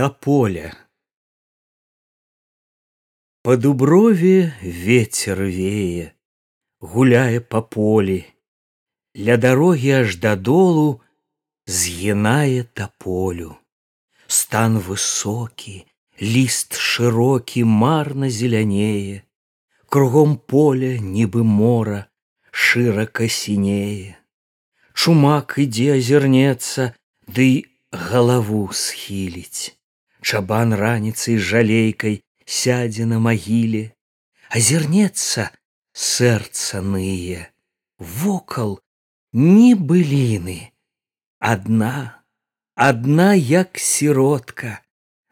тополя по дуброве ветер вее гуляе по полі ля дарогі аж дадолу з'гінае тополю стан высокі ліст шырокі марна зелянее кругом поля нібы мора шырака сінее чумак ідзе азірнецца ды галаву схіліць чабан раніцай жалейкай сядзе на магіле азірнецца сэрца ные вокал ні быліны адна адна як сіротка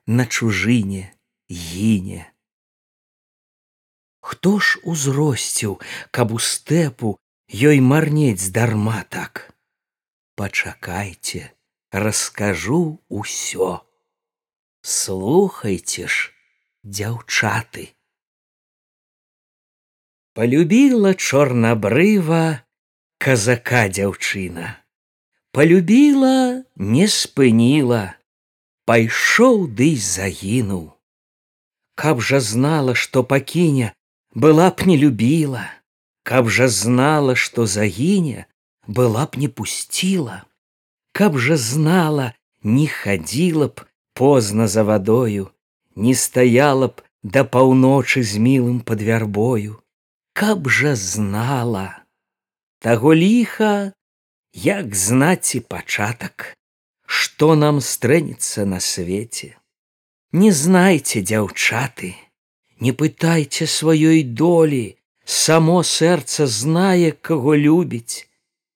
на чужыне гіне хто ж узросціў каб у стэпу ёй марнець здарма так? Пачакайце раскажу усё. Слухайте ж, дзяўчаты. Полюбіла чорнабрыва казака дзяўчына. Полюбіла, не спыніла, пайшоў ды загінуў. Каб жа знала, што пакіне, была б не любіла, Каб жа знала, што загіне, была б не пусціла каб жа знала не хадзіла б позна за вадою не стаяла б да паўночы з мілым под вярбою каб жа знала! Таго ліха як знаці пачатак што нам стрэнецца на свеце. Не знайце дзяўчаты не пытайце сваёй долі само сэрца знае каго любіць.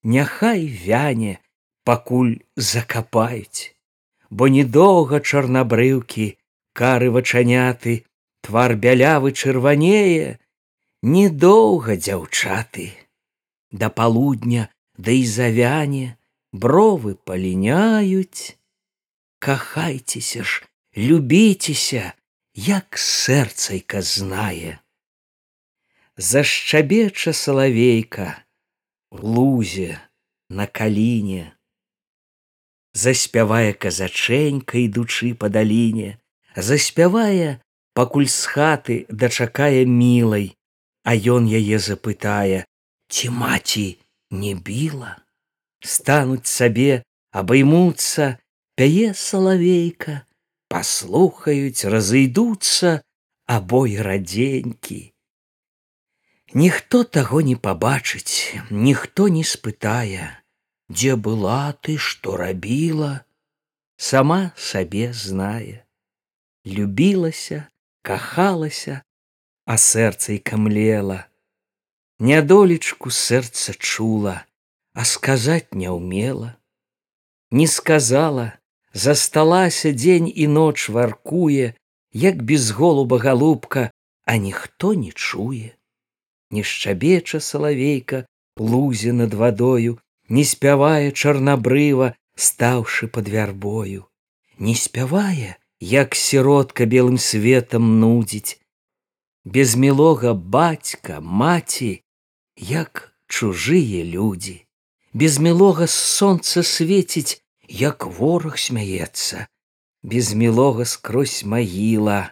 Няхай вяне пакуль закапаюць, бо недоўга чарнабрыўкі кары вачаняты твар бялявы чырванее недоўга дзяўчаты. Да палудня да і завяне бровы паліняюць. Кахайцеся ж любіцеся як сэрцайка знае. Зашчабеча салавейка лузе на каліне заспявае казачэнька ідучы па даліне заспявае пакуль з хаты дачакае мілай. А ён яе запытае ці маці не біла? Стануць сабе абаймуцца пяе салавейка паслухаюць разыйдуцца абой радзенькі. Ніхто таго не пабачыць ніхто не спытае дзе была ты што рабіла сама сабе знае любілася кахалася а сэрца і камлела. Нядолечку сэрца чула а сказаць не ўмела не сказала засталася дзень і ноч варкуе як без голуба галубка а ніхто не чуе. Не шчабеча салавейка лузе над вадою не спявае чарнабрыва стаўшы под вярбою. Не спявае як сіротка белым светом нудзіць. Без мілога бацька маці як чужыя людзі. Без мілога сонца свеціць як вораг смяецца. Без мілога скрозь магіла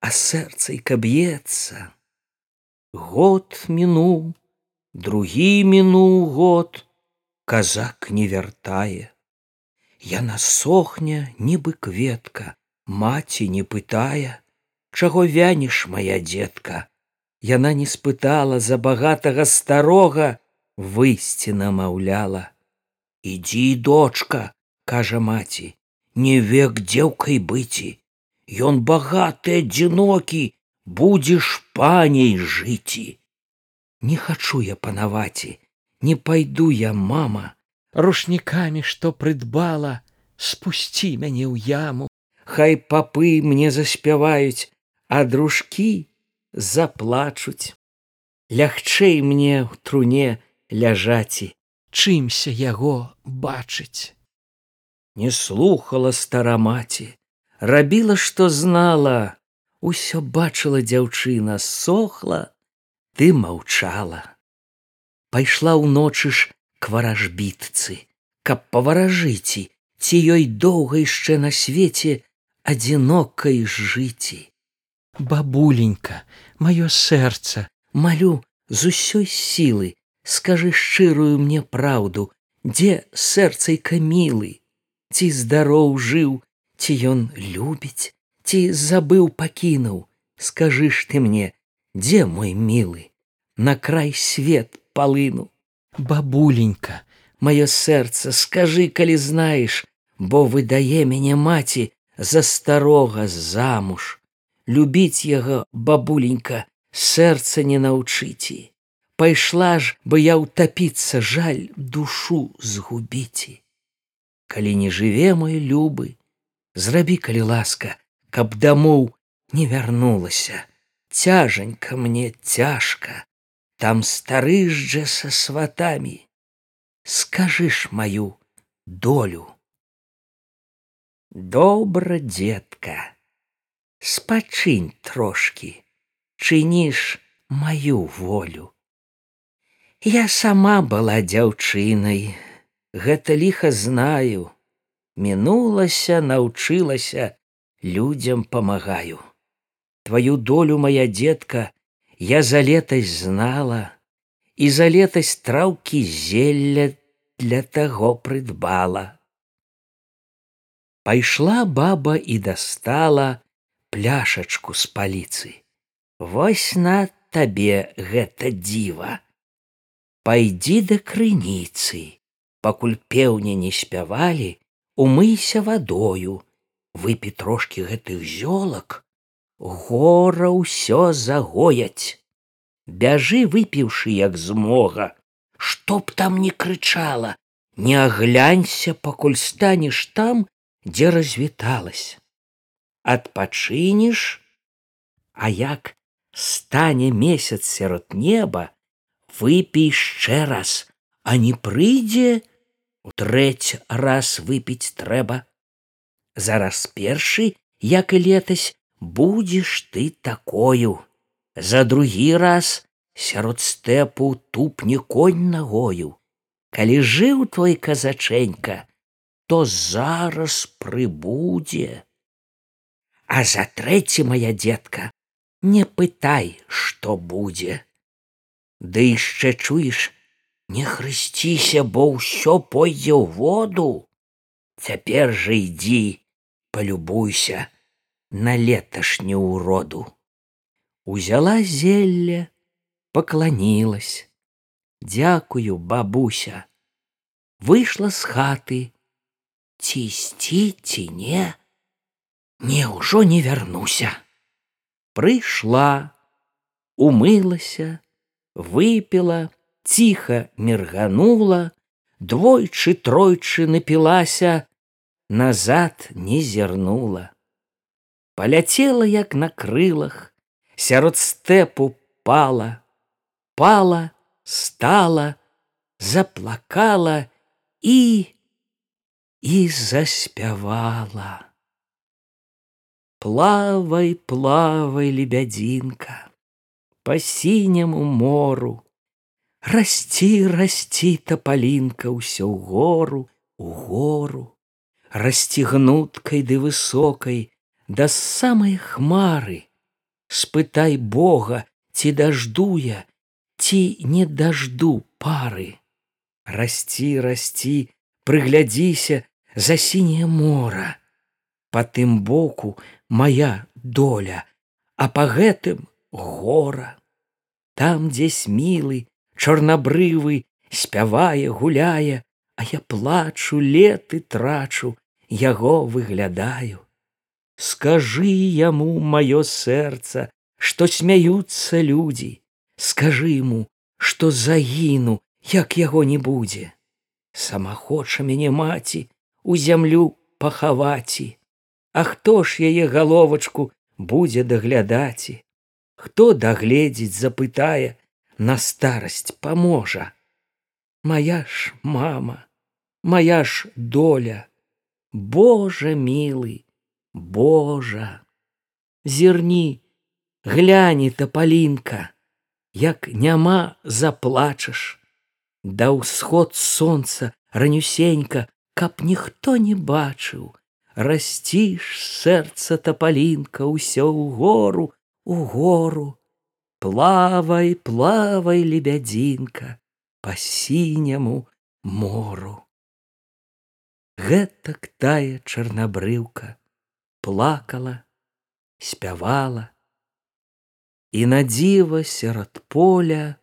а сэрцай каб'ецца. Год мінуў другі мінуў год казак не вяртае. Яна сохне нібы кветка маці не пытае чаго вянеш моя дзетка? Яна не спытала за багатага старога выйсці намаўляла. Ідзі дочка кажа маці не век дзеўкай быці ён багаты адзінокі будзеш паней жыці не хачу я панаваці не пойду я мама рушнікамі што прыдбала спусці мяне ў яму. Хай папы мне заспяваюць а дружкі заплачуць лягчэй мне ў труне ляжаці чымся яго бачыць не слухала старамаці рабіла што знала. Усё бачыла дзяўчына сохла ты маўчала пайшла ўночы ж к варажбітцы, каб паваражыці, ці ёй доўга яшчэ на свеце адзінокай жыці. Бабуленька, маё сэрца, Малю з усёй сілы, скажы шчырую мне праўду, дзе сэрцай камілы, ці здароў жыў, ці ён любіць, ці забыў пакінуў, скажы ж ты мне, дзе мой мілы, на край свет палыну. бабуленька, Маё сэрца, скажы, калі знаеш, бо выдае мяне маці за старога замуж. Любіць яго бабуленька сэрца не наўчыце. Пайшла ж, бы я ўтапіцца жаль душу згубіце. Калі не жыве мой любы, зрабі калі ласка, каб дамоў не вярнулася. Цяжанька мне цяжка, там старыжджа са сватамі. Скажыш маю долю. Добра, детка, спачынь трошки, чыніш маю волю. Я сама была дзяўчынай, гэта ліха знаю, мінулася, наўчылася, людзям памагаю. Твою долю моя детка я за летась знала, і за летась траўкі зелля для таго прыдбала. Пайшла баба і дастала пляшачку з паліцы. Вось на табе гэта дзіва. Пайдзі да крыніцы, пакуль пеўня не спявалі, умыйся вадою, выпі трошки гэтых зёлак, гора ўсё загояць. Бяжы выпіўшы як змога, што б там не крычала, не аглянься, пакуль станеш там, дзе развіталась. Адпачыніш, А як стане месяц сярод неба, выпей яшчэ раз, а не прыйдзе, у трэць раз выпіць трэба. Зараз першы, як і летась, будзеш ты такою. За другі раз сярод стэпу тупне конь нагою. Калі жыў твой казачэнька, то зараз прыбудзе. А за трэці моя дзетка, не пытай, што будзе. Ды яшчэ чуеш, не хрысціся, бо ўсё пойдзе ў воду. Цяпер жа ідзі, полюбуйся на леташнюю уроду. Узяла зелля, поклонилась. Дякую, бабуся. Выйшла з хаты. Ці ісці ці не, Не ўжо не вярнуся. Прыйшла, умылася, выпила, ціха мерганула, двойчы тройчы напілася, назад не зірнула. Паляцела, як на крылах, сярод стэпу пала, пала, стала, заплакала і і заспявала. Плавай, плавай, лебядзінка, по сіняму мору, расці, расці тапалінка ўсё ў гору, у гору расцігнуткай ды высокай да самай хмары спытай бога ці даждуя ці не дажду пары. Расці расці прыглядзіся за сіняе мора. По тым боку моя доля а по гэтым гора. Там дзесь мілы чорнабрывы спявае гуляе а я плачу леты трачу яго выглядаю скажи яму маё сэрца што смяюцца людзі скажы ему што загіну як яго не будзе. Сама хоча мяне маці у зямлю пахаваці. А хто ж яе галовачку будзе даглядаці хто дагледзець запытае на старасць паможа. Моя ж мама моя ж доля. Божа милый божа зірні гляне тапалінка як няма заплачаш да ўсход сонца ранюсенька каб ніхто не бачыў расціш сэрца тапалінка ўсё ў гору у гору. Плавай плавай лебядзінка по сіняму мору. Гэтак тая чарнабрыўка плакала спявала. І на дзіва сярод поля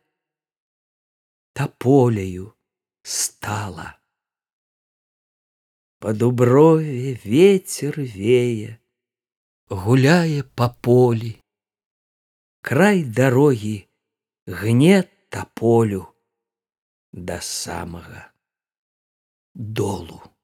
таполею стала. По дуброве ветер вее гуляе по полі край дарогі гнет тополю да самага долу